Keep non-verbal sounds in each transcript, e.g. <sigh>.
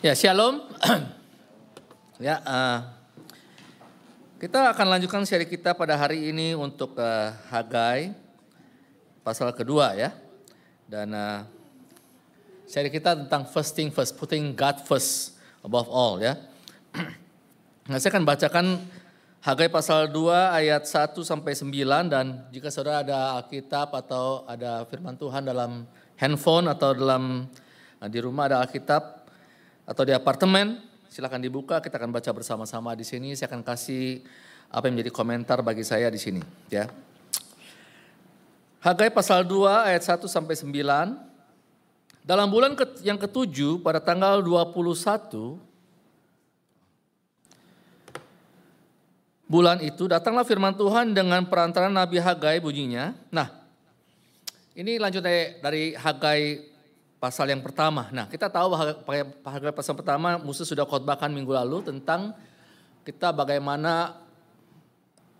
Ya, shalom. <clears throat> ya, uh, kita akan lanjutkan seri kita pada hari ini untuk uh, Hagai pasal kedua ya. Dan uh, seri kita tentang first thing first, putting God first above all ya. <clears throat> Nah, saya akan bacakan Hagai pasal 2 ayat 1 sampai 9 dan jika saudara ada Alkitab atau ada firman Tuhan dalam handphone atau dalam di rumah ada Alkitab atau di apartemen, silakan dibuka, kita akan baca bersama-sama di sini. Saya akan kasih apa yang menjadi komentar bagi saya di sini, ya. Hagai pasal 2 ayat 1 sampai 9. Dalam bulan yang ketujuh pada tanggal 21 bulan itu datanglah firman Tuhan dengan perantaran Nabi Hagai bunyinya. Nah, ini lanjut dari Hagai pasal yang pertama. Nah, kita tahu bahwa pasal pertama Musa sudah khotbahkan minggu lalu tentang kita bagaimana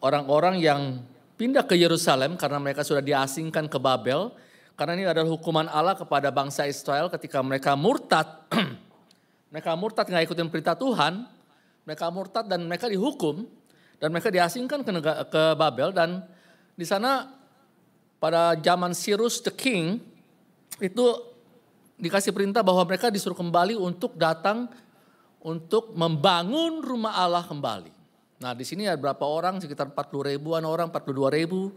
orang-orang yang pindah ke Yerusalem karena mereka sudah diasingkan ke Babel. Karena ini adalah hukuman Allah kepada bangsa Israel ketika mereka murtad. <clears throat> mereka murtad nggak ikutin perintah Tuhan. Mereka murtad dan mereka dihukum. Dan mereka diasingkan ke, ke Babel dan di sana pada zaman Cyrus the King itu dikasih perintah bahwa mereka disuruh kembali untuk datang untuk membangun rumah Allah kembali. Nah di sini ada berapa orang, sekitar 40 ribuan orang, 42 ribu.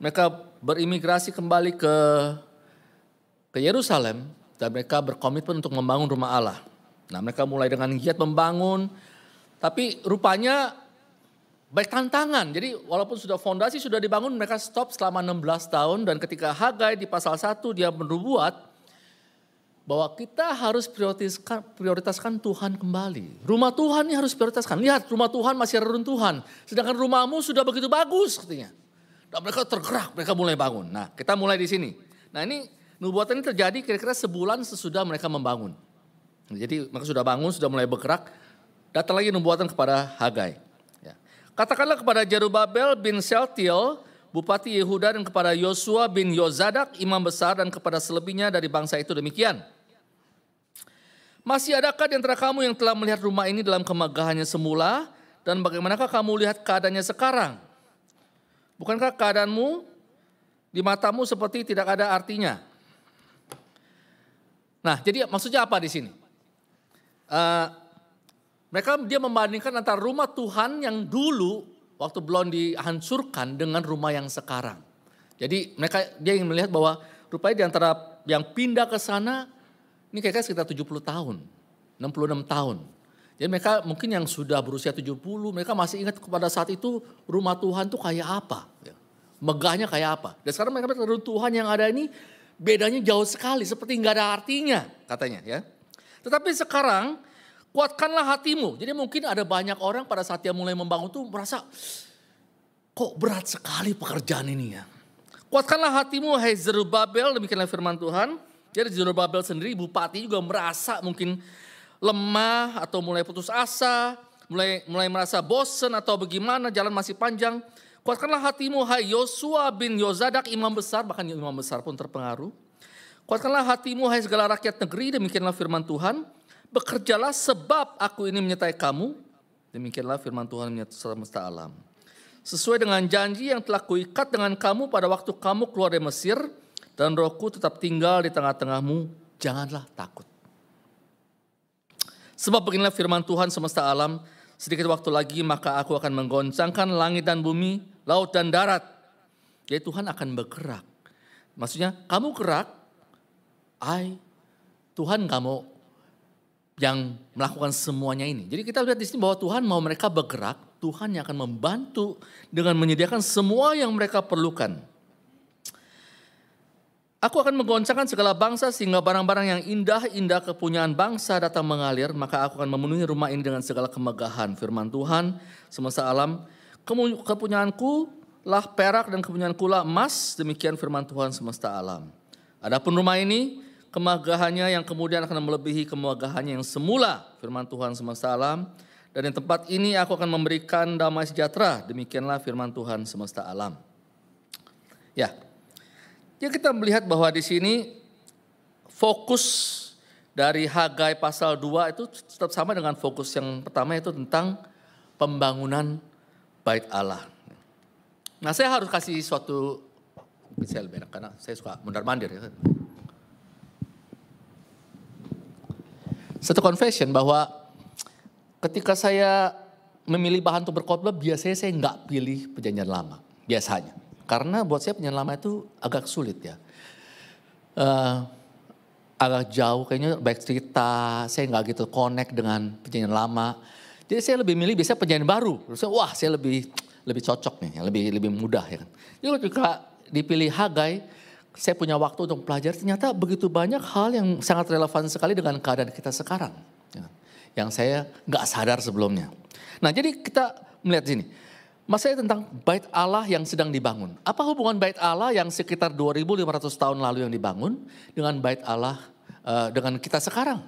Mereka berimigrasi kembali ke ke Yerusalem dan mereka berkomitmen untuk membangun rumah Allah. Nah mereka mulai dengan giat membangun, tapi rupanya baik tantangan. Jadi walaupun sudah fondasi sudah dibangun, mereka stop selama 16 tahun dan ketika Hagai di pasal 1 dia berbuat, bahwa kita harus prioritaskan, prioritaskan Tuhan kembali. Rumah Tuhan ini harus prioritaskan. Lihat rumah Tuhan masih reruntuhan. Sedangkan rumahmu sudah begitu bagus katanya. Dan mereka tergerak, mereka mulai bangun. Nah kita mulai di sini. Nah ini nubuatan ini terjadi kira-kira sebulan sesudah mereka membangun. Jadi mereka sudah bangun, sudah mulai bergerak. Datang lagi nubuatan kepada Hagai. Ya. Katakanlah kepada Jerubabel bin Seltiel, Bupati Yehuda dan kepada Yosua bin Yozadak, imam besar dan kepada selebihnya dari bangsa itu demikian. Masih adakah di antara kamu yang telah melihat rumah ini dalam kemegahannya semula dan bagaimanakah kamu lihat keadaannya sekarang? Bukankah keadaanmu di matamu seperti tidak ada artinya? Nah, jadi maksudnya apa di sini? Uh, mereka dia membandingkan antara rumah Tuhan yang dulu waktu belum dihancurkan dengan rumah yang sekarang. Jadi mereka dia ingin melihat bahwa rupanya di antara yang pindah ke sana ini kayaknya sekitar 70 tahun, 66 tahun. Jadi mereka mungkin yang sudah berusia 70, mereka masih ingat kepada saat itu rumah Tuhan tuh kayak apa. Ya. Megahnya kayak apa. Dan sekarang mereka melihat Tuhan yang ada ini bedanya jauh sekali, seperti nggak ada artinya katanya ya. Tetapi sekarang kuatkanlah hatimu. Jadi mungkin ada banyak orang pada saat dia mulai membangun tuh merasa kok berat sekali pekerjaan ini ya. Kuatkanlah hatimu hai Zerubabel, demikianlah firman Tuhan. Jadi Zorobabel sendiri bupati juga merasa mungkin lemah atau mulai putus asa, mulai mulai merasa bosan atau bagaimana jalan masih panjang. Kuatkanlah hatimu hai Yosua bin Yozadak imam besar bahkan imam besar pun terpengaruh. Kuatkanlah hatimu hai segala rakyat negeri demikianlah firman Tuhan. Bekerjalah sebab aku ini menyertai kamu. Demikianlah firman Tuhan menyertai semesta alam. Sesuai dengan janji yang telah kuikat dengan kamu pada waktu kamu keluar dari Mesir dan rohku tetap tinggal di tengah-tengahmu, janganlah takut. Sebab beginilah firman Tuhan semesta alam, sedikit waktu lagi maka aku akan menggoncangkan langit dan bumi, laut dan darat. Jadi Tuhan akan bergerak. Maksudnya kamu gerak, I, Tuhan gak mau yang melakukan semuanya ini. Jadi kita lihat di sini bahwa Tuhan mau mereka bergerak, Tuhan yang akan membantu dengan menyediakan semua yang mereka perlukan. Aku akan menggoncangkan segala bangsa sehingga barang-barang yang indah-indah kepunyaan bangsa datang mengalir. Maka aku akan memenuhi rumah ini dengan segala kemegahan. Firman Tuhan semesta alam. Kepunyaanku lah perak dan kepunyaanku lah emas. Demikian firman Tuhan semesta alam. Adapun rumah ini kemegahannya yang kemudian akan melebihi kemegahannya yang semula. Firman Tuhan semesta alam. Dan di tempat ini aku akan memberikan damai sejahtera. Demikianlah firman Tuhan semesta alam. Ya, Ya kita melihat bahwa di sini fokus dari Hagai pasal 2 itu tetap sama dengan fokus yang pertama itu tentang pembangunan bait Allah. Nah saya harus kasih suatu, saya lebih enak karena saya suka mundar mandir ya. Satu confession bahwa ketika saya memilih bahan untuk berkhotbah biasanya saya nggak pilih perjanjian lama biasanya karena buat saya perjanjian lama itu agak sulit ya. Uh, agak jauh kayaknya baik cerita saya nggak gitu connect dengan perjanjian lama. Jadi saya lebih milih biasanya perjanjian baru. Terus wah saya lebih lebih cocok nih lebih lebih mudah ya kan. Jadi juga dipilih Hagai saya punya waktu untuk belajar ternyata begitu banyak hal yang sangat relevan sekali dengan keadaan kita sekarang ya kan? yang saya nggak sadar sebelumnya. Nah jadi kita melihat sini Masalah tentang bait Allah yang sedang dibangun. Apa hubungan bait Allah yang sekitar 2500 tahun lalu yang dibangun dengan bait Allah uh, dengan kita sekarang?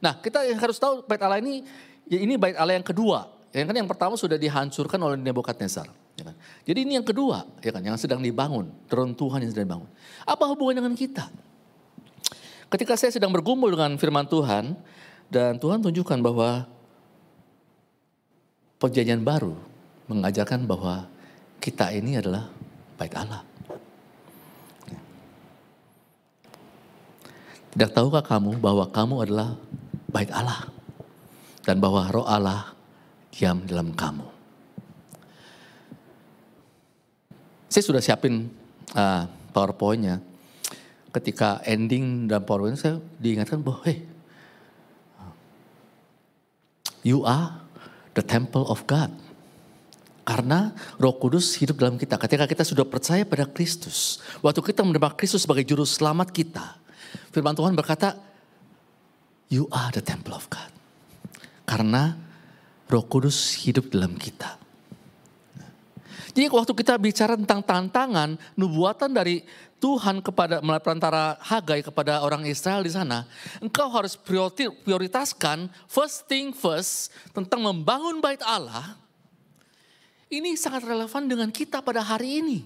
Nah, kita harus tahu bait Allah ini ya ini bait Allah yang kedua. Ya kan yang pertama sudah dihancurkan oleh Nebukadnezar. Ya kan? Jadi ini yang kedua, ya kan yang sedang dibangun, turun Tuhan yang sedang dibangun. Apa hubungan dengan kita? Ketika saya sedang bergumul dengan firman Tuhan dan Tuhan tunjukkan bahwa perjanjian baru mengajarkan bahwa kita ini adalah bait Allah. Tidak tahukah kamu bahwa kamu adalah bait Allah dan bahwa roh Allah diam dalam kamu. Saya sudah siapin uh, powerpointnya. Ketika ending dan powerpoint saya diingatkan bahwa hey, you are the temple of God. Karena roh kudus hidup dalam kita. Ketika kita sudah percaya pada Kristus. Waktu kita menerima Kristus sebagai juru selamat kita. Firman Tuhan berkata, You are the temple of God. Karena roh kudus hidup dalam kita. Jadi waktu kita bicara tentang tantangan, nubuatan dari Tuhan kepada melalui perantara Hagai kepada orang Israel di sana, engkau harus prioritaskan first thing first tentang membangun bait Allah ini sangat relevan dengan kita pada hari ini.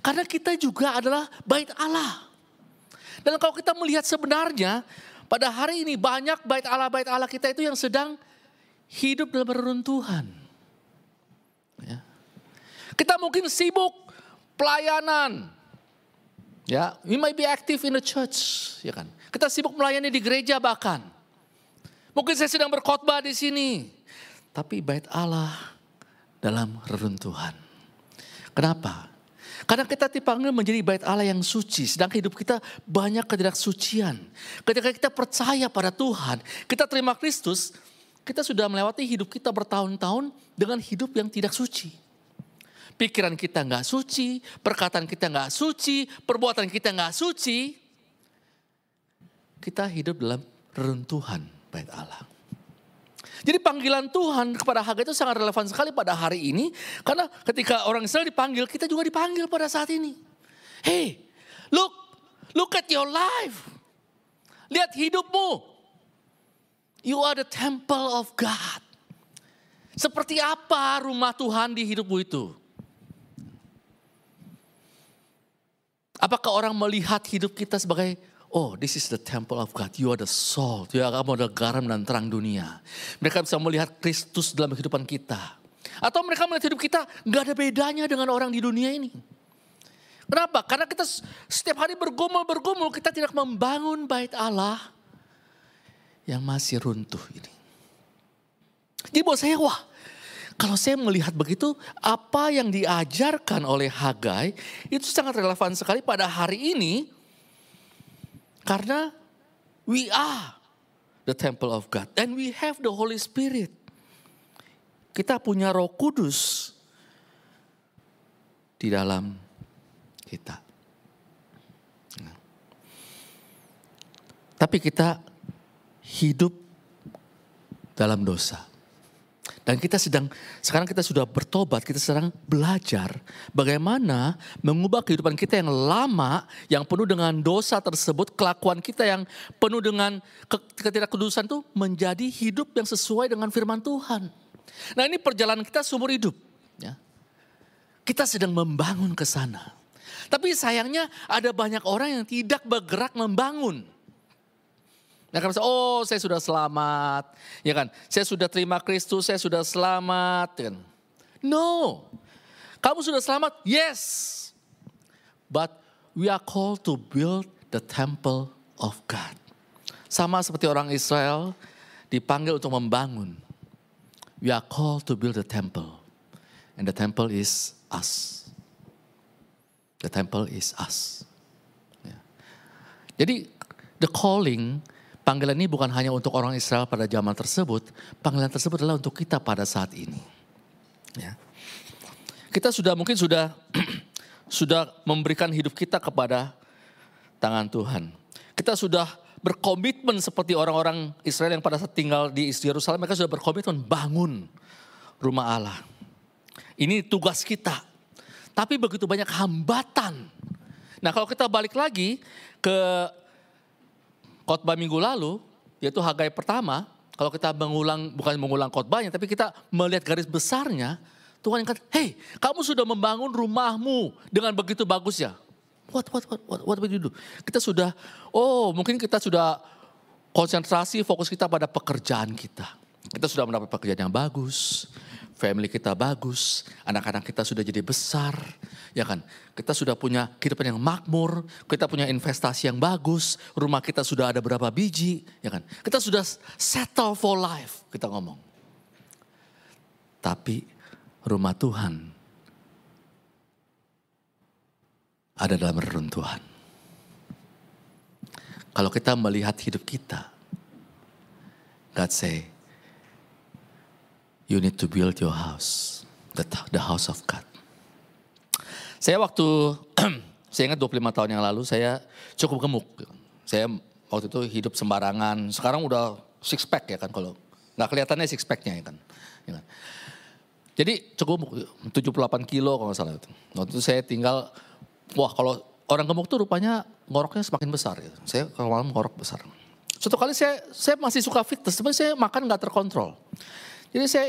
Karena kita juga adalah bait Allah. Dan kalau kita melihat sebenarnya pada hari ini banyak bait Allah bait Allah kita itu yang sedang hidup dalam reruntuhan. Ya. Kita mungkin sibuk pelayanan. Ya, we might be active in the church, ya kan. Kita sibuk melayani di gereja bahkan. Mungkin saya sedang berkhotbah di sini. Tapi bait Allah dalam reruntuhan. Kenapa? Karena kita dipanggil menjadi bait Allah yang suci, sedang hidup kita banyak ketidaksucian. Ketika kita percaya pada Tuhan, kita terima Kristus, kita sudah melewati hidup kita bertahun-tahun dengan hidup yang tidak suci. Pikiran kita nggak suci, perkataan kita nggak suci, perbuatan kita nggak suci. Kita hidup dalam reruntuhan bait Allah. Jadi panggilan Tuhan kepada Hagai itu sangat relevan sekali pada hari ini. Karena ketika orang Israel dipanggil, kita juga dipanggil pada saat ini. Hey, look, look at your life. Lihat hidupmu. You are the temple of God. Seperti apa rumah Tuhan di hidupmu itu? Apakah orang melihat hidup kita sebagai Oh, this is the temple of God. You are the salt. You are kamu adalah garam dan terang dunia. Mereka bisa melihat Kristus dalam kehidupan kita. Atau mereka melihat hidup kita nggak ada bedanya dengan orang di dunia ini. Kenapa? Karena kita setiap hari bergumul-bergumul, kita tidak membangun bait Allah yang masih runtuh ini. Jadi buat saya, wah kalau saya melihat begitu, apa yang diajarkan oleh Hagai itu sangat relevan sekali pada hari ini karena we are the temple of God and we have the Holy Spirit. Kita punya Roh Kudus di dalam kita. Tapi kita hidup dalam dosa. Dan kita sedang, sekarang kita sudah bertobat, kita sedang belajar bagaimana mengubah kehidupan kita yang lama, yang penuh dengan dosa tersebut, kelakuan kita yang penuh dengan ketidakkudusan itu menjadi hidup yang sesuai dengan firman Tuhan. Nah ini perjalanan kita seumur hidup. Ya. Kita sedang membangun ke sana. Tapi sayangnya ada banyak orang yang tidak bergerak membangun. Mereka merasa, oh saya sudah selamat. Ya kan, saya sudah terima Kristus, saya sudah selamat. Ya kan. No, kamu sudah selamat? Yes. But we are called to build the temple of God. Sama seperti orang Israel dipanggil untuk membangun. We are called to build the temple. And the temple is us. The temple is us. Ya. Jadi the calling, panggilan ini bukan hanya untuk orang Israel pada zaman tersebut, panggilan tersebut adalah untuk kita pada saat ini. Ya. Kita sudah mungkin sudah <clears throat> sudah memberikan hidup kita kepada tangan Tuhan. Kita sudah berkomitmen seperti orang-orang Israel yang pada saat tinggal di Yerusalem, mereka sudah berkomitmen bangun rumah Allah. Ini tugas kita. Tapi begitu banyak hambatan. Nah kalau kita balik lagi ke khotbah minggu lalu, yaitu Hagai pertama, kalau kita mengulang, bukan mengulang khotbahnya, tapi kita melihat garis besarnya, Tuhan yang kata, hei kamu sudah membangun rumahmu dengan begitu bagus ya. What, what, what, what, what we do? Kita sudah, oh mungkin kita sudah konsentrasi fokus kita pada pekerjaan kita. Kita sudah mendapat pekerjaan yang bagus, family kita bagus, anak-anak kita sudah jadi besar, ya kan? Kita sudah punya kehidupan yang makmur, kita punya investasi yang bagus, rumah kita sudah ada berapa biji, ya kan? Kita sudah settle for life, kita ngomong. Tapi rumah Tuhan ada dalam reruntuhan. Kalau kita melihat hidup kita, God say, you need to build your house, the, the house of God. Saya waktu, <clears throat> saya ingat 25 tahun yang lalu saya cukup gemuk. Saya waktu itu hidup sembarangan, sekarang udah six pack ya kan kalau nggak kelihatannya six packnya ya kan. Ya kan. Jadi cukup 78 kilo kalau nggak salah itu. Waktu itu saya tinggal, wah kalau orang gemuk tuh rupanya ngoroknya semakin besar. Gitu. Saya kalau malam ngorok besar. Suatu kali saya saya masih suka fitness, tapi saya makan nggak terkontrol. Jadi saya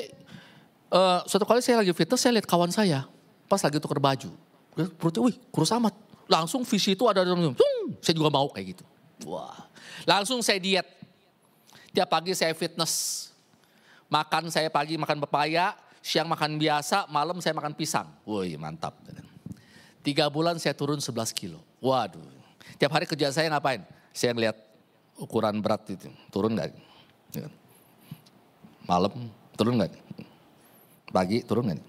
uh, suatu kali saya lagi fitness, saya lihat kawan saya pas lagi tuker baju. Perutnya, wih kurus amat. Langsung visi itu ada dalam, saya juga mau kayak gitu. Wah, langsung saya diet. Tiap pagi saya fitness. Makan saya pagi makan pepaya, siang makan biasa, malam saya makan pisang. Wih mantap. Tiga bulan saya turun 11 kilo. Waduh. Tiap hari kerja saya ngapain? Saya ngeliat ukuran berat itu. Turun gak? Malam turun nggak? Pagi turun nggak?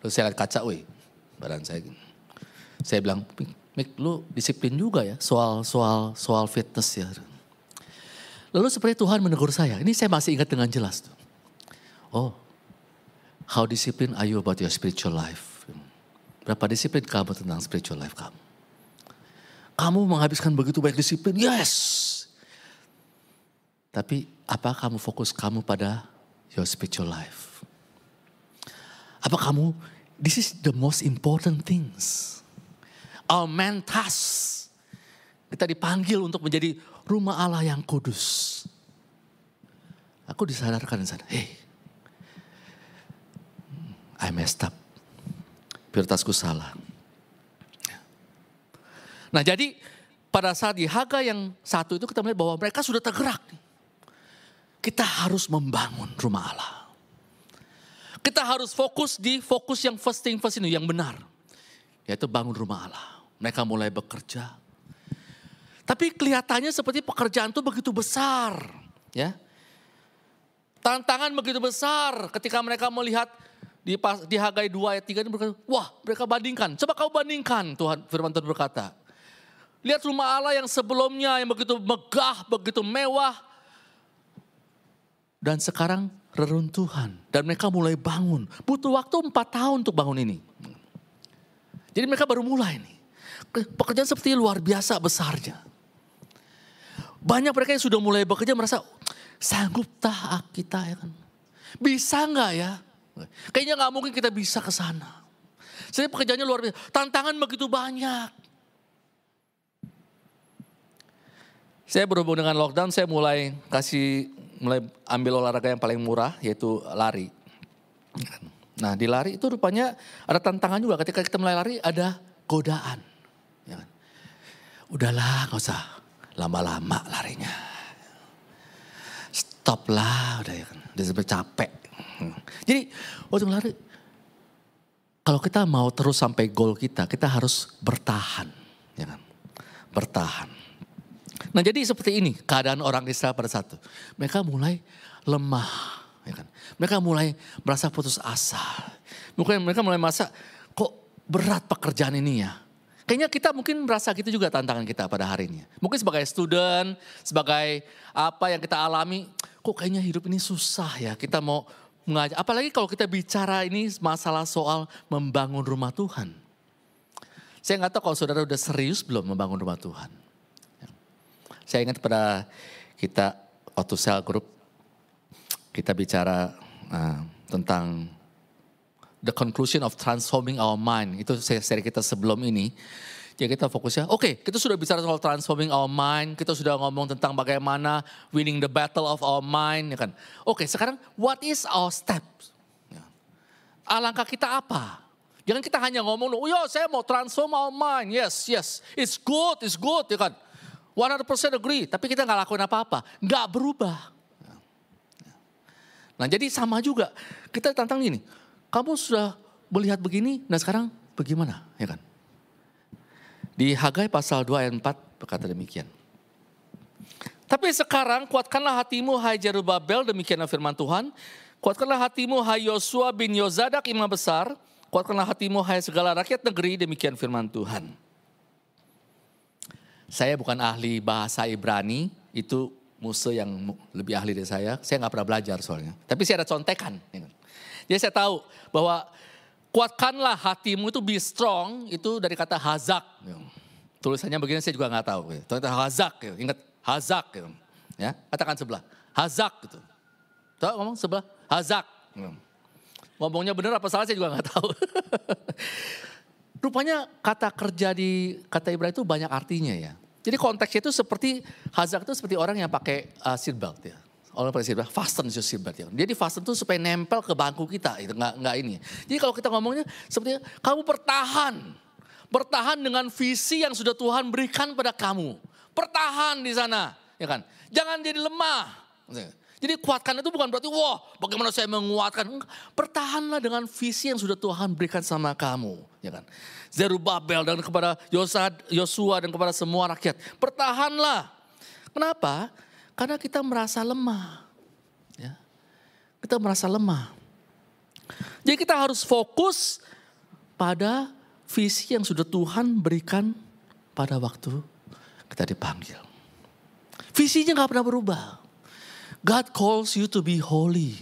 Terus saya lihat kaca, wih badan saya. Saya bilang, Mik, lu disiplin juga ya soal soal soal fitness ya. Lalu seperti Tuhan menegur saya, ini saya masih ingat dengan jelas tuh. Oh, how disciplined are you about your spiritual life? Berapa disiplin kamu tentang spiritual life kamu? Kamu menghabiskan begitu banyak disiplin, yes. Tapi apa kamu fokus kamu pada your spiritual life? Apa kamu, this is the most important things. Our man task. Kita dipanggil untuk menjadi rumah Allah yang kudus. Aku disadarkan di sana, hey, I messed up. Prioritasku salah. Nah jadi pada saat di Haga yang satu itu kita melihat bahwa mereka sudah tergerak. Kita harus membangun rumah Allah. Kita harus fokus di fokus yang first thing first ini, yang benar. Yaitu bangun rumah Allah. Mereka mulai bekerja. Tapi kelihatannya seperti pekerjaan itu begitu besar. ya Tantangan begitu besar ketika mereka melihat di, di Hagai 2 ayat 3 ini berkata, wah mereka bandingkan. Coba kau bandingkan Tuhan firman Tuhan berkata. Lihat rumah Allah yang sebelumnya yang begitu megah, begitu mewah. Dan sekarang reruntuhan. Dan mereka mulai bangun. Butuh waktu empat tahun untuk bangun ini. Jadi mereka baru mulai nih. Pekerjaan seperti luar biasa besarnya. Banyak mereka yang sudah mulai bekerja merasa sanggup tak kita ya kan. Bisa nggak ya? Kayaknya nggak mungkin kita bisa ke sana. Jadi pekerjaannya luar biasa. Tantangan begitu banyak. Saya berhubung dengan lockdown, saya mulai kasih mulai ambil olahraga yang paling murah yaitu lari. Nah di lari itu rupanya ada tantangan juga ketika kita mulai lari ada godaan. Ya kan? Udahlah nggak usah lama-lama larinya. stop lah udah ya kan. Udah sampai capek. Jadi waktu lari, kalau kita mau terus sampai goal kita, kita harus bertahan. Ya kan? Bertahan. Nah jadi seperti ini keadaan orang Israel pada satu. Mereka mulai lemah. Ya kan? Mereka mulai merasa putus asa. Mungkin mereka mulai merasa kok berat pekerjaan ini ya. Kayaknya kita mungkin merasa gitu juga tantangan kita pada hari ini. Mungkin sebagai student, sebagai apa yang kita alami, kok kayaknya hidup ini susah ya. Kita mau mengajar, apalagi kalau kita bicara ini masalah soal membangun rumah Tuhan. Saya nggak tahu kalau saudara udah serius belum membangun rumah Tuhan. Saya ingat pada kita waktu sel group, kita bicara uh, tentang the conclusion of transforming our mind. Itu seri kita sebelum ini. Jadi kita fokusnya, oke okay, kita sudah bicara soal transforming our mind, kita sudah ngomong tentang bagaimana winning the battle of our mind, ya kan. Oke okay, sekarang what is our steps? Ya. Alangkah kita apa? Jangan kita hanya ngomong, oh ya saya mau transform our mind, yes, yes, it's good, it's good, ya kan. 100% agree, tapi kita nggak lakuin apa-apa, nggak berubah. Nah jadi sama juga, kita tantang ini, kamu sudah melihat begini, nah sekarang bagaimana? Ya kan? Di Hagai pasal 2 ayat 4 berkata demikian. Tapi sekarang kuatkanlah hatimu hai Jerubabel, demikianlah firman Tuhan. Kuatkanlah hatimu hai Yosua bin Yozadak imam besar. Kuatkanlah hatimu hai segala rakyat negeri, demikian firman Tuhan. Saya bukan ahli bahasa Ibrani, itu musuh yang lebih ahli dari saya. Saya nggak pernah belajar soalnya. Tapi saya ada contekan. Ya kan? Jadi saya tahu bahwa kuatkanlah hatimu itu be strong itu dari kata hazak. Tulisannya begini saya juga nggak tahu. Kata hazak, ingat hazak. Ya, katakan sebelah hazak gitu. Tahu ngomong sebelah hazak. Ngomongnya benar apa salah saya juga nggak tahu. <laughs> Rupanya kata kerja di kata Ibrani itu banyak artinya ya. Jadi konteksnya itu seperti hazak itu seperti orang yang pakai uh, seatbelt ya orang pada bilang fasten your seatbelt ya. Dia di fasten tuh supaya nempel ke bangku kita itu nggak nggak ini. Jadi kalau kita ngomongnya seperti kamu bertahan, bertahan dengan visi yang sudah Tuhan berikan pada kamu. Bertahan di sana, ya kan? Jangan jadi lemah. Jadi kuatkan itu bukan berarti wah bagaimana saya menguatkan. Bertahanlah dengan visi yang sudah Tuhan berikan sama kamu, ya kan? Zerubabel dan kepada Yosua dan kepada semua rakyat. Bertahanlah. Kenapa? Karena kita merasa lemah. Ya. Kita merasa lemah. Jadi kita harus fokus pada visi yang sudah Tuhan berikan pada waktu kita dipanggil. Visinya gak pernah berubah. God calls you to be holy.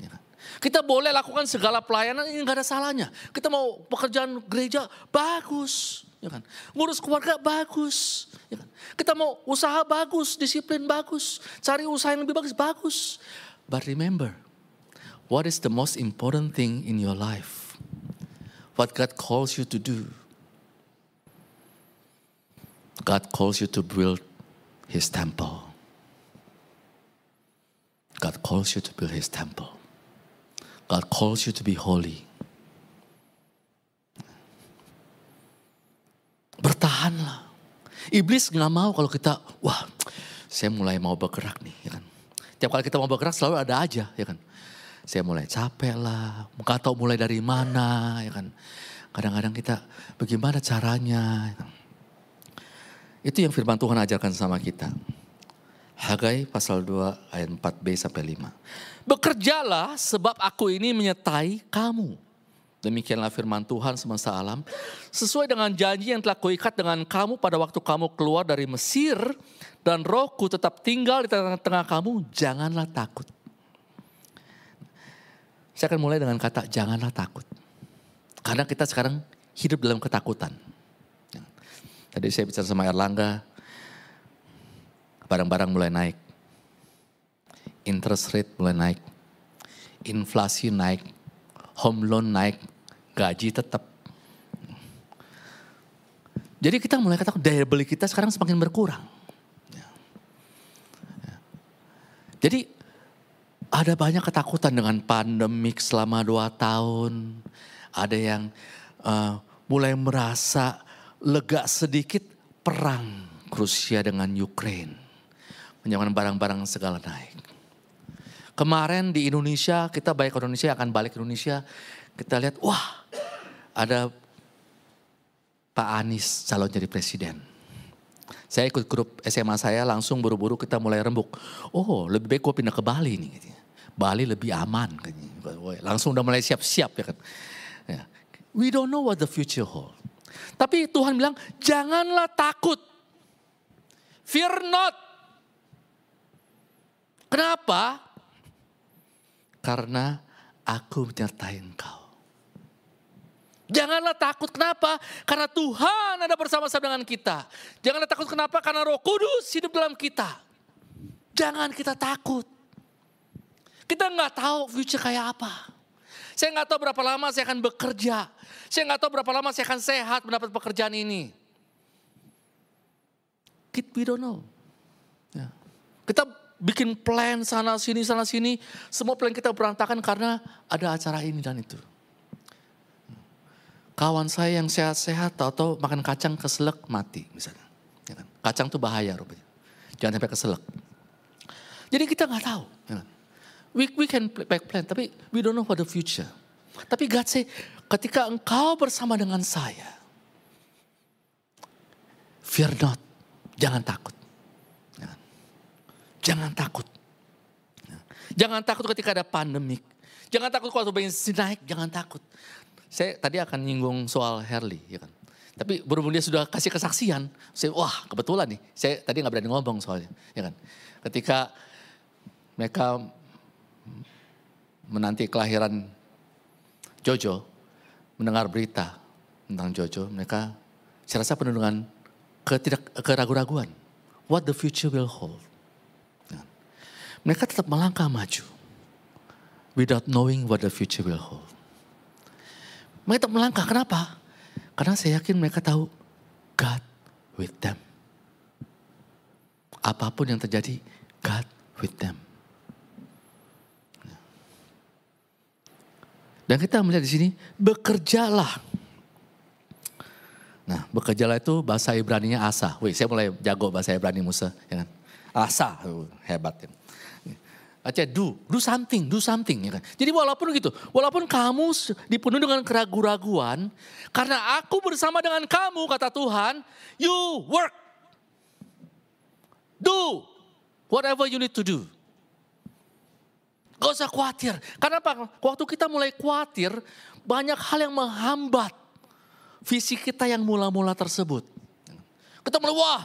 Ya kan? Kita boleh lakukan segala pelayanan ini gak ada salahnya. Kita mau pekerjaan gereja bagus ya kan? Ngurus keluarga bagus, ya kan? Kita mau usaha bagus, disiplin bagus, cari usaha yang lebih bagus, bagus. But remember, what is the most important thing in your life? What God calls you to do. God calls you to build his temple. Calls you to build his temple. God calls you to be holy. Bertahanlah. Iblis nggak mau kalau kita, wah saya mulai mau bergerak nih. Ya kan. Tiap kali kita mau bergerak selalu ada aja ya kan. Saya mulai capek lah, nggak tahu mulai dari mana ya kan. Kadang-kadang kita bagaimana caranya. Ya kan. Itu yang firman Tuhan ajarkan sama kita. Hagai pasal 2 ayat 4b sampai 5. Bekerjalah sebab aku ini menyertai kamu Demikianlah firman Tuhan semesta alam. Sesuai dengan janji yang telah kuikat dengan kamu pada waktu kamu keluar dari Mesir. Dan rohku tetap tinggal di tengah-tengah kamu. Janganlah takut. Saya akan mulai dengan kata janganlah takut. Karena kita sekarang hidup dalam ketakutan. Tadi saya bicara sama Erlangga. Barang-barang mulai naik. Interest rate mulai naik. Inflasi naik home loan naik, gaji tetap. Jadi kita mulai katakan daya beli kita sekarang semakin berkurang. Ya. Ya. Jadi ada banyak ketakutan dengan pandemik selama dua tahun. Ada yang uh, mulai merasa lega sedikit perang Rusia dengan Ukraine. Menyebabkan barang-barang segala naik. Kemarin di Indonesia, kita balik ke Indonesia, akan balik ke Indonesia. Kita lihat, wah ada Pak Anies calon jadi presiden. Saya ikut grup SMA saya langsung buru-buru kita mulai rembuk. Oh lebih baik gue pindah ke Bali nih. Bali lebih aman. Langsung udah mulai siap-siap ya kan. Ya. We don't know what the future hold. Tapi Tuhan bilang janganlah takut. Fear not. Kenapa? Karena aku menyertai engkau. Janganlah takut kenapa? Karena Tuhan ada bersama-sama dengan kita. Janganlah takut kenapa? Karena roh kudus hidup dalam kita. Jangan kita takut. Kita nggak tahu future kayak apa. Saya nggak tahu berapa lama saya akan bekerja. Saya nggak tahu berapa lama saya akan sehat mendapat pekerjaan ini. We don't know. Ya. Kita bikin plan sana sini sana sini. Semua plan kita berantakan karena ada acara ini dan itu kawan saya yang sehat-sehat atau makan kacang keselak mati misalnya. Ya kan? Kacang tuh bahaya rupanya. Jangan sampai keselak. Jadi kita nggak tahu. Ya kan? we, we can back plan, tapi we don't know what the future. Tapi God say, ketika engkau bersama dengan saya, fear not, jangan takut. Jangan takut. Jangan takut ketika ada pandemik. Jangan takut kalau bensin naik, jangan takut. Saya tadi akan nyinggung soal Herli, ya kan. Tapi berhubung dia sudah kasih kesaksian, saya wah kebetulan nih. Saya tadi nggak berani ngomong soalnya, ya kan. Ketika mereka menanti kelahiran Jojo, mendengar berita tentang Jojo, mereka saya rasa penuh dengan ketidak keraguan-raguan. What the future will hold. Mereka tetap melangkah maju without knowing what the future will hold. Mereka tetap melangkah. Kenapa? Karena saya yakin mereka tahu God with them. Apa pun yang terjadi, God with them. Dan kita melihat di sini, bekerjalah. Nah, bekerjalah itu bahasa Ibrani-nya asa. Wih, saya mulai jago bahasa Ibrani Musa. Ya kan? Asa, hebat. Ya. Aja do, do something, do something. Ya kan? Jadi walaupun gitu, walaupun kamu dipenuhi dengan keraguan-raguan, karena aku bersama dengan kamu, kata Tuhan, you work. Do whatever you need to do. Gak usah khawatir. Karena apa? Waktu kita mulai khawatir, banyak hal yang menghambat visi kita yang mula-mula tersebut. Kita mulai, wah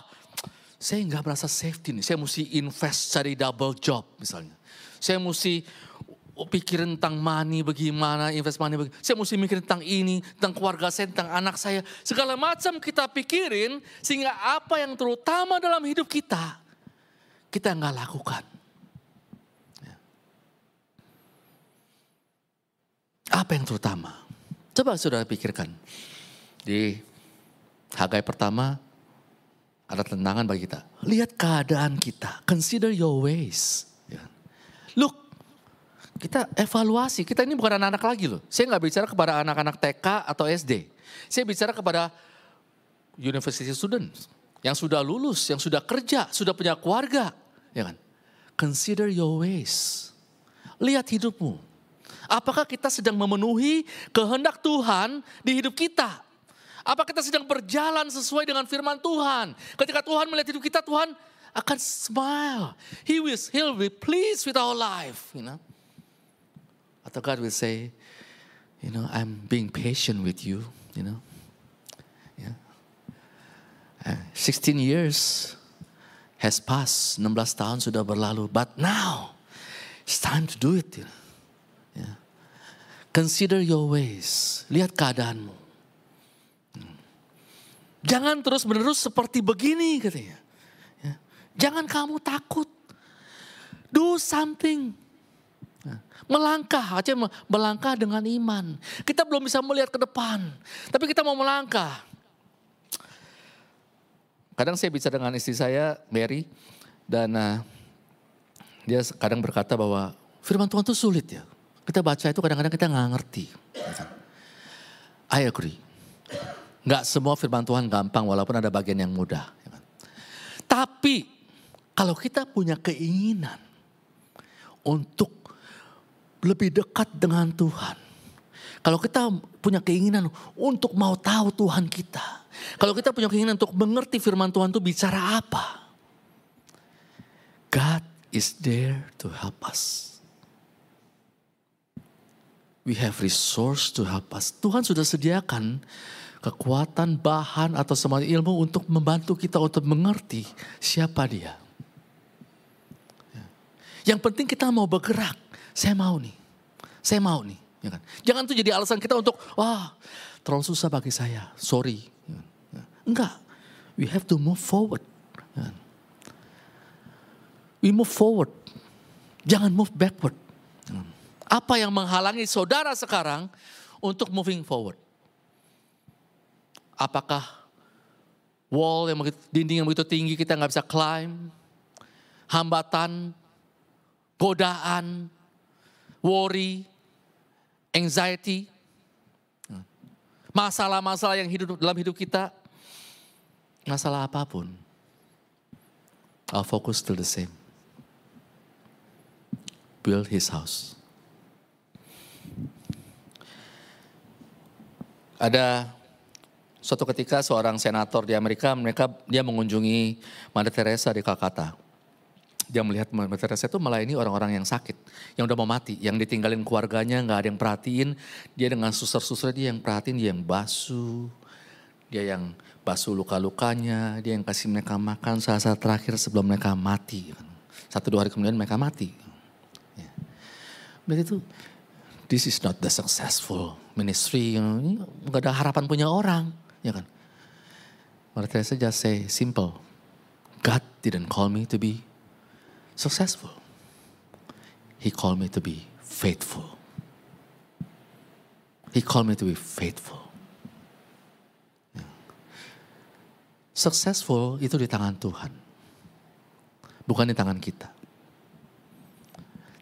saya nggak merasa safety nih. Saya mesti invest cari double job misalnya. Saya mesti pikirin tentang money bagaimana, invest money bagaimana. Saya mesti mikirin tentang ini, tentang keluarga saya, tentang anak saya. Segala macam kita pikirin sehingga apa yang terutama dalam hidup kita, kita nggak lakukan. Ya. Apa yang terutama? Coba saudara pikirkan. Di Hagai pertama ada tentangan bagi kita. Lihat keadaan kita. Consider your ways. Kita evaluasi. Kita ini bukan anak-anak lagi loh. Saya nggak bicara kepada anak-anak TK atau SD. Saya bicara kepada university students yang sudah lulus, yang sudah kerja, sudah punya keluarga, ya kan? Consider your ways. Lihat hidupmu. Apakah kita sedang memenuhi kehendak Tuhan di hidup kita? Apa kita sedang berjalan sesuai dengan firman Tuhan? Ketika Tuhan melihat hidup kita, Tuhan akan smile. He will, he'll be pleased with our life, you know. Atau God will say, you know, I'm being patient with you, you know. Yeah. Uh, 16 years has passed, 16 tahun sudah berlalu, but now it's time to do it. You know. yeah. Consider your ways, lihat keadaanmu. Hmm. Jangan terus menerus seperti begini katanya. Jangan kamu takut. Do something. Melangkah aja melangkah dengan iman. Kita belum bisa melihat ke depan, tapi kita mau melangkah. Kadang saya bicara dengan istri saya, Mary, dan uh, dia kadang berkata bahwa firman Tuhan itu sulit ya. Kita baca itu kadang-kadang kita nggak ngerti. I agree. Nggak semua firman Tuhan gampang walaupun ada bagian yang mudah. Tapi kalau kita punya keinginan untuk lebih dekat dengan Tuhan. Kalau kita punya keinginan untuk mau tahu Tuhan kita. Kalau kita punya keinginan untuk mengerti firman Tuhan itu bicara apa. God is there to help us. We have resource to help us. Tuhan sudah sediakan kekuatan, bahan atau semua ilmu untuk membantu kita untuk mengerti siapa dia. Ya. Yang penting kita mau bergerak. Saya mau nih. Saya mau nih. Ya kan? Jangan tuh jadi alasan kita untuk, wah terlalu susah bagi saya, sorry. Ya kan? Ya. Enggak, we have to move forward. Ya kan? We move forward, jangan move backward. Kan? Apa yang menghalangi saudara sekarang untuk moving forward? Apakah wall yang begitu, dinding yang begitu tinggi kita nggak bisa climb? Hambatan, godaan, worry, anxiety, masalah-masalah yang hidup dalam hidup kita, masalah apa pun, our focus still the same. Build his house. Ada suatu ketika seorang senator di Amerika, mereka dia mengunjungi Mother Teresa di Calcutta dia melihat Mother Teresa itu melayani orang-orang yang sakit, yang udah mau mati, yang ditinggalin keluarganya, nggak ada yang perhatiin. Dia dengan suster-suster dia yang perhatiin, dia yang basuh, dia yang basuh luka-lukanya, dia yang kasih mereka makan saat-saat terakhir sebelum mereka mati. Satu dua hari kemudian mereka mati. Ya. itu, this is not the successful ministry. Gak ada harapan punya orang, ya kan? Mother Teresa just say simple, God didn't call me to be successful. He called me to be faithful. He called me to be faithful. Successful itu di tangan Tuhan. Bukan di tangan kita.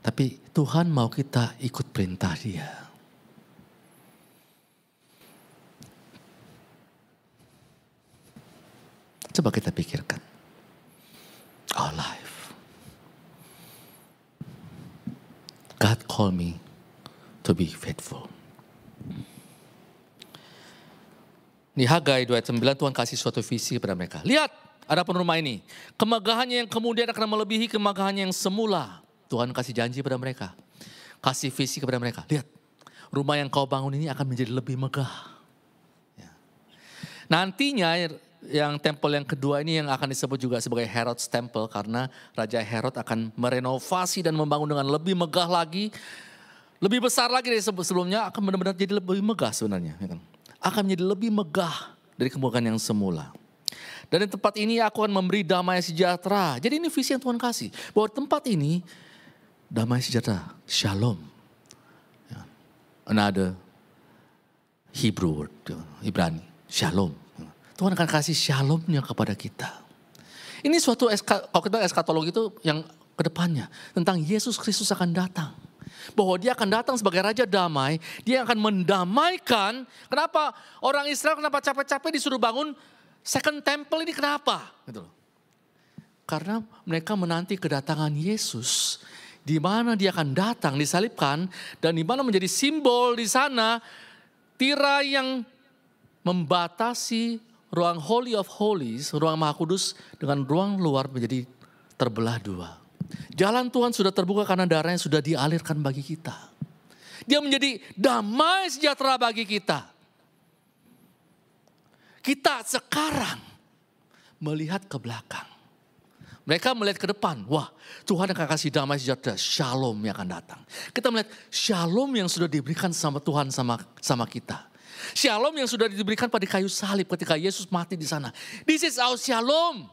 Tapi Tuhan mau kita ikut perintah dia. Coba kita pikirkan. Our life. God called me to be faithful. Di Hagai 2 ayat 9 Tuhan kasih suatu visi kepada mereka. Lihat, ada rumah ini. Kemegahannya yang kemudian akan melebihi kemegahannya yang semula. Tuhan kasih janji pada mereka. Kasih visi kepada mereka. Lihat, rumah yang kau bangun ini akan menjadi lebih megah. Ya. Nantinya yang tempel yang kedua ini yang akan disebut juga sebagai Herod's Temple karena Raja Herod akan merenovasi dan membangun dengan lebih megah lagi, lebih besar lagi dari sebelumnya akan benar-benar jadi lebih megah sebenarnya. Ya kan? Akan menjadi lebih megah dari kemegahan yang semula. Dan di tempat ini aku akan memberi damai sejahtera. Jadi ini visi yang Tuhan kasih. Bahwa tempat ini damai sejahtera, shalom. Ya. Another Hebrew word, Ibrani, shalom. Tuhan akan kasih shalomnya kepada kita. Ini suatu, kalau kita eskatologi itu yang ke depannya. Tentang Yesus Kristus akan datang. Bahwa dia akan datang sebagai Raja Damai. Dia akan mendamaikan. Kenapa orang Israel kenapa capek-capek disuruh bangun second temple ini kenapa? Gitu Karena mereka menanti kedatangan Yesus. Di mana dia akan datang disalibkan. Dan di mana menjadi simbol di sana. Tirai yang membatasi ruang Holy of Holies, ruang Maha Kudus dengan ruang luar menjadi terbelah dua. Jalan Tuhan sudah terbuka karena darahnya sudah dialirkan bagi kita. Dia menjadi damai sejahtera bagi kita. Kita sekarang melihat ke belakang. Mereka melihat ke depan, wah Tuhan akan kasih damai sejahtera, shalom yang akan datang. Kita melihat shalom yang sudah diberikan sama Tuhan sama sama kita. Shalom yang sudah diberikan pada kayu salib ketika Yesus mati di sana. This is our shalom.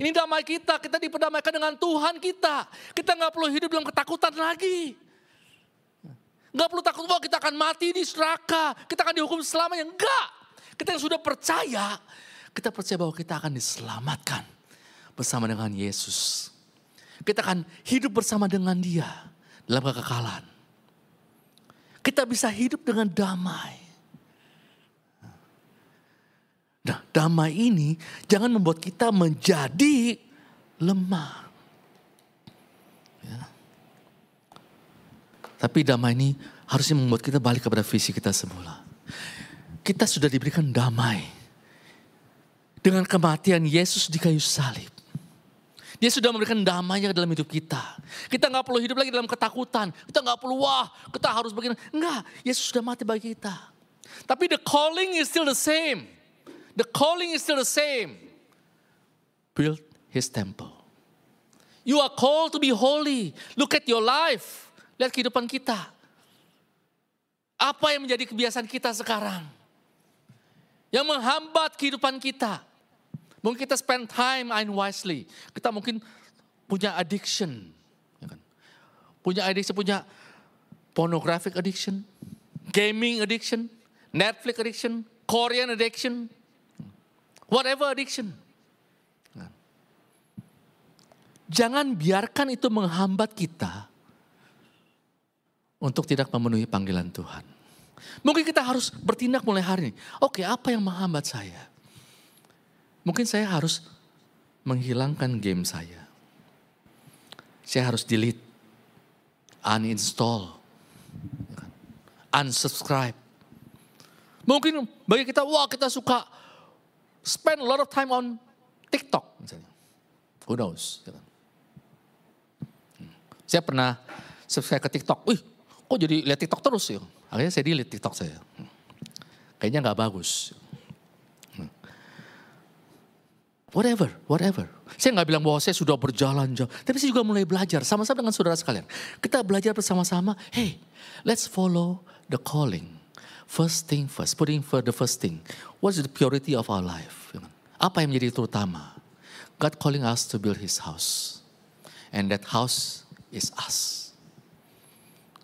Ini damai kita, kita diperdamaikan dengan Tuhan kita. Kita nggak perlu hidup dalam ketakutan lagi. Nggak perlu takut bahwa kita akan mati di neraka, kita akan dihukum selamanya. Enggak. Kita yang sudah percaya, kita percaya bahwa kita akan diselamatkan bersama dengan Yesus. Kita akan hidup bersama dengan dia dalam kekekalan. Kita bisa hidup dengan damai. Nah damai ini jangan membuat kita menjadi lemah. Ya. Tapi damai ini harusnya membuat kita balik kepada visi kita semula. Kita sudah diberikan damai. Dengan kematian Yesus di kayu salib. Dia sudah memberikan damainya dalam hidup kita. Kita nggak perlu hidup lagi dalam ketakutan. Kita nggak perlu wah, kita harus begini. Enggak, Yesus sudah mati bagi kita. Tapi the calling is still the same. The calling is still the same. Build his temple. You are called to be holy. Look at your life. Lihat kehidupan kita. Apa yang menjadi kebiasaan kita sekarang? Yang menghambat kehidupan kita. Mungkin kita spend time unwisely. Kita mungkin punya addiction. Ya kan? Punya addiction, punya pornographic addiction, gaming addiction, Netflix addiction, Korean addiction, whatever addiction. Jangan biarkan itu menghambat kita untuk tidak memenuhi panggilan Tuhan. Mungkin kita harus bertindak mulai hari ini. Oke, apa yang menghambat saya? Mungkin saya harus menghilangkan game saya. Saya harus delete, uninstall, unsubscribe. Mungkin bagi kita, wah kita suka spend a lot of time on TikTok misalnya. Who knows? Gitu. Saya pernah subscribe ke TikTok. Wih, kok jadi lihat TikTok terus ya? Akhirnya saya delete TikTok saya. Kayaknya nggak bagus. Whatever, whatever. Saya nggak bilang bahwa saya sudah berjalan jauh. Tapi saya juga mulai belajar sama-sama dengan saudara sekalian. Kita belajar bersama-sama. Hey, let's follow the calling. First thing first, putting for the first thing. What's the purity of our life? Apa yang menjadi terutama? God calling us to build His house. And that house is us.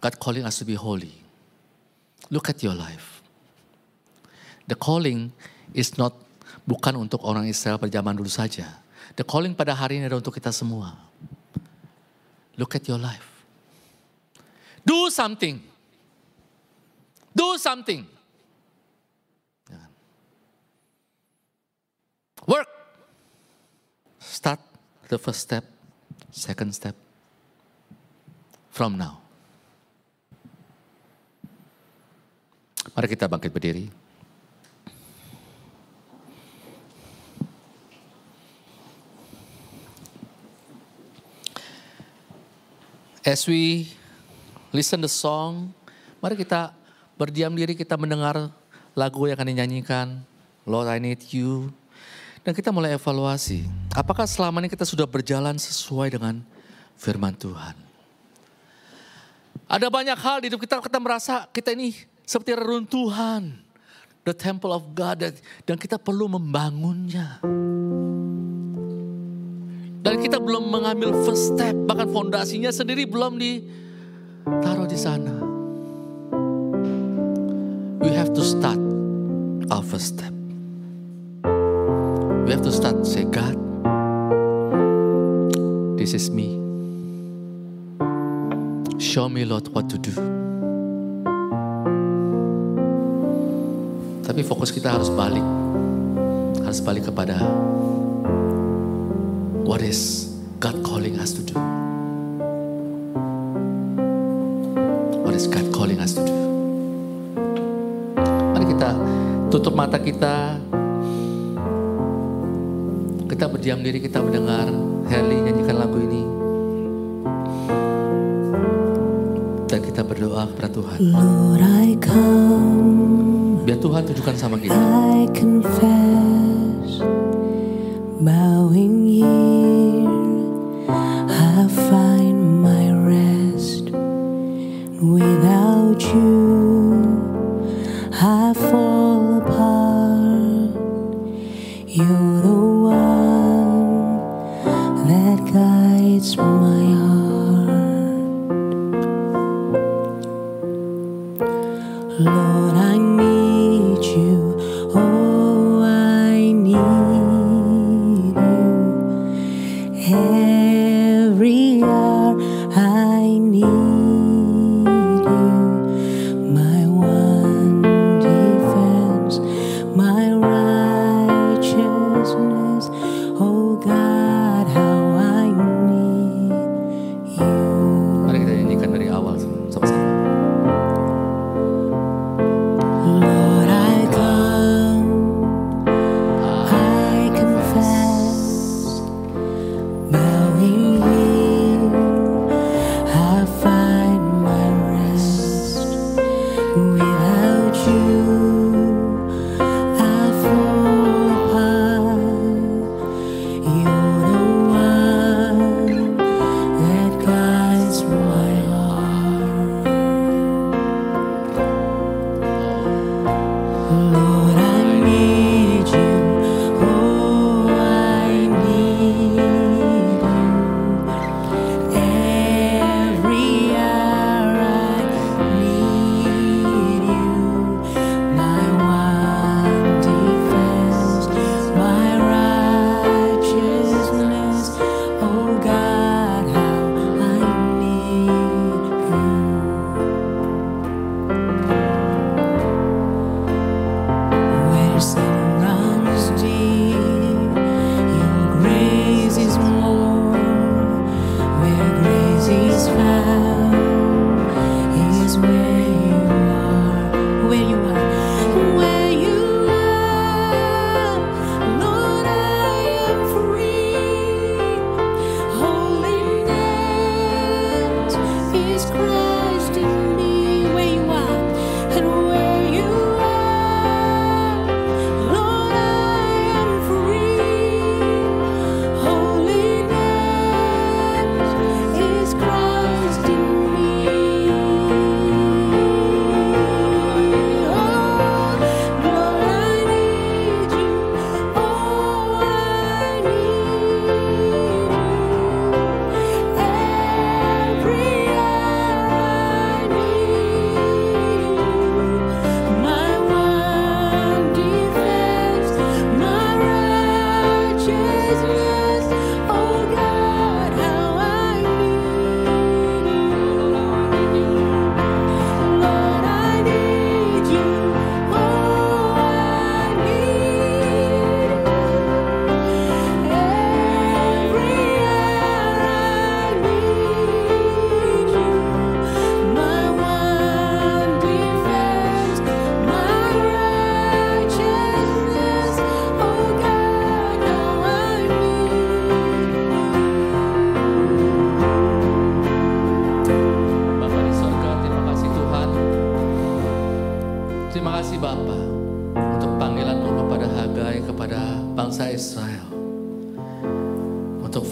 God calling us to be holy. Look at your life. The calling is not bukan untuk orang Israel pada zaman dulu saja. The calling pada hari ini adalah untuk kita semua. Look at your life. Do something. Do something. Work. Start the first step, second step. From now. Mari kita bangkit berdiri. As we listen the song, mari kita berdiam diri kita mendengar lagu yang akan dinyanyikan. Lord I need you. Dan kita mulai evaluasi. Apakah selama ini kita sudah berjalan sesuai dengan firman Tuhan. Ada banyak hal di hidup kita, kita merasa kita ini seperti reruntuhan. The temple of God. Dan kita perlu membangunnya. Dan kita belum mengambil first step, bahkan fondasinya sendiri belum ditaruh di sana. We have to start our first step. We have to start say, God, this is me. Show me Lord what to do. Tapi fokus kita harus balik. Harus balik kepada What is God calling us to do? What is God calling us to do? Tutup mata kita. Kita berdiam diri, kita mendengar Heli nyanyikan lagu ini. Dan kita berdoa kepada Tuhan. Lord, I come, Biar Tuhan tunjukkan sama kita. I confess, bowing here, I find my rest. Without you, I fall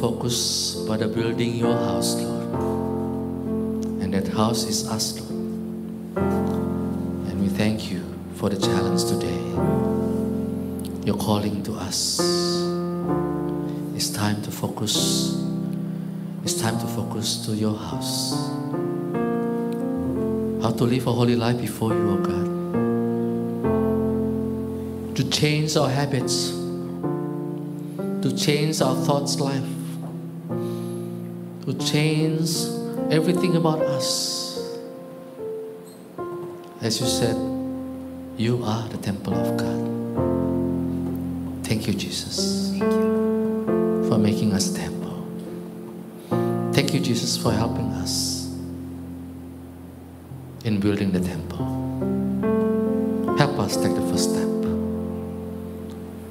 fokus pada building your house, Lord. And that house is us, Lord. And we thank you for the challenge today. You're calling to us. It's time to focus. It's time to focus to your house. How to live a holy life before you, oh God. To change our habits. To change our thoughts life. To change everything about us. As you said, you are the temple of God. Thank you, Jesus, Thank you. for making us temple. Thank you, Jesus, for helping us in building the temple. Help us take the first step.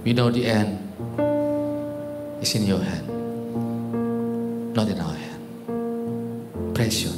We know the end is in your hand, not in our hand. precio.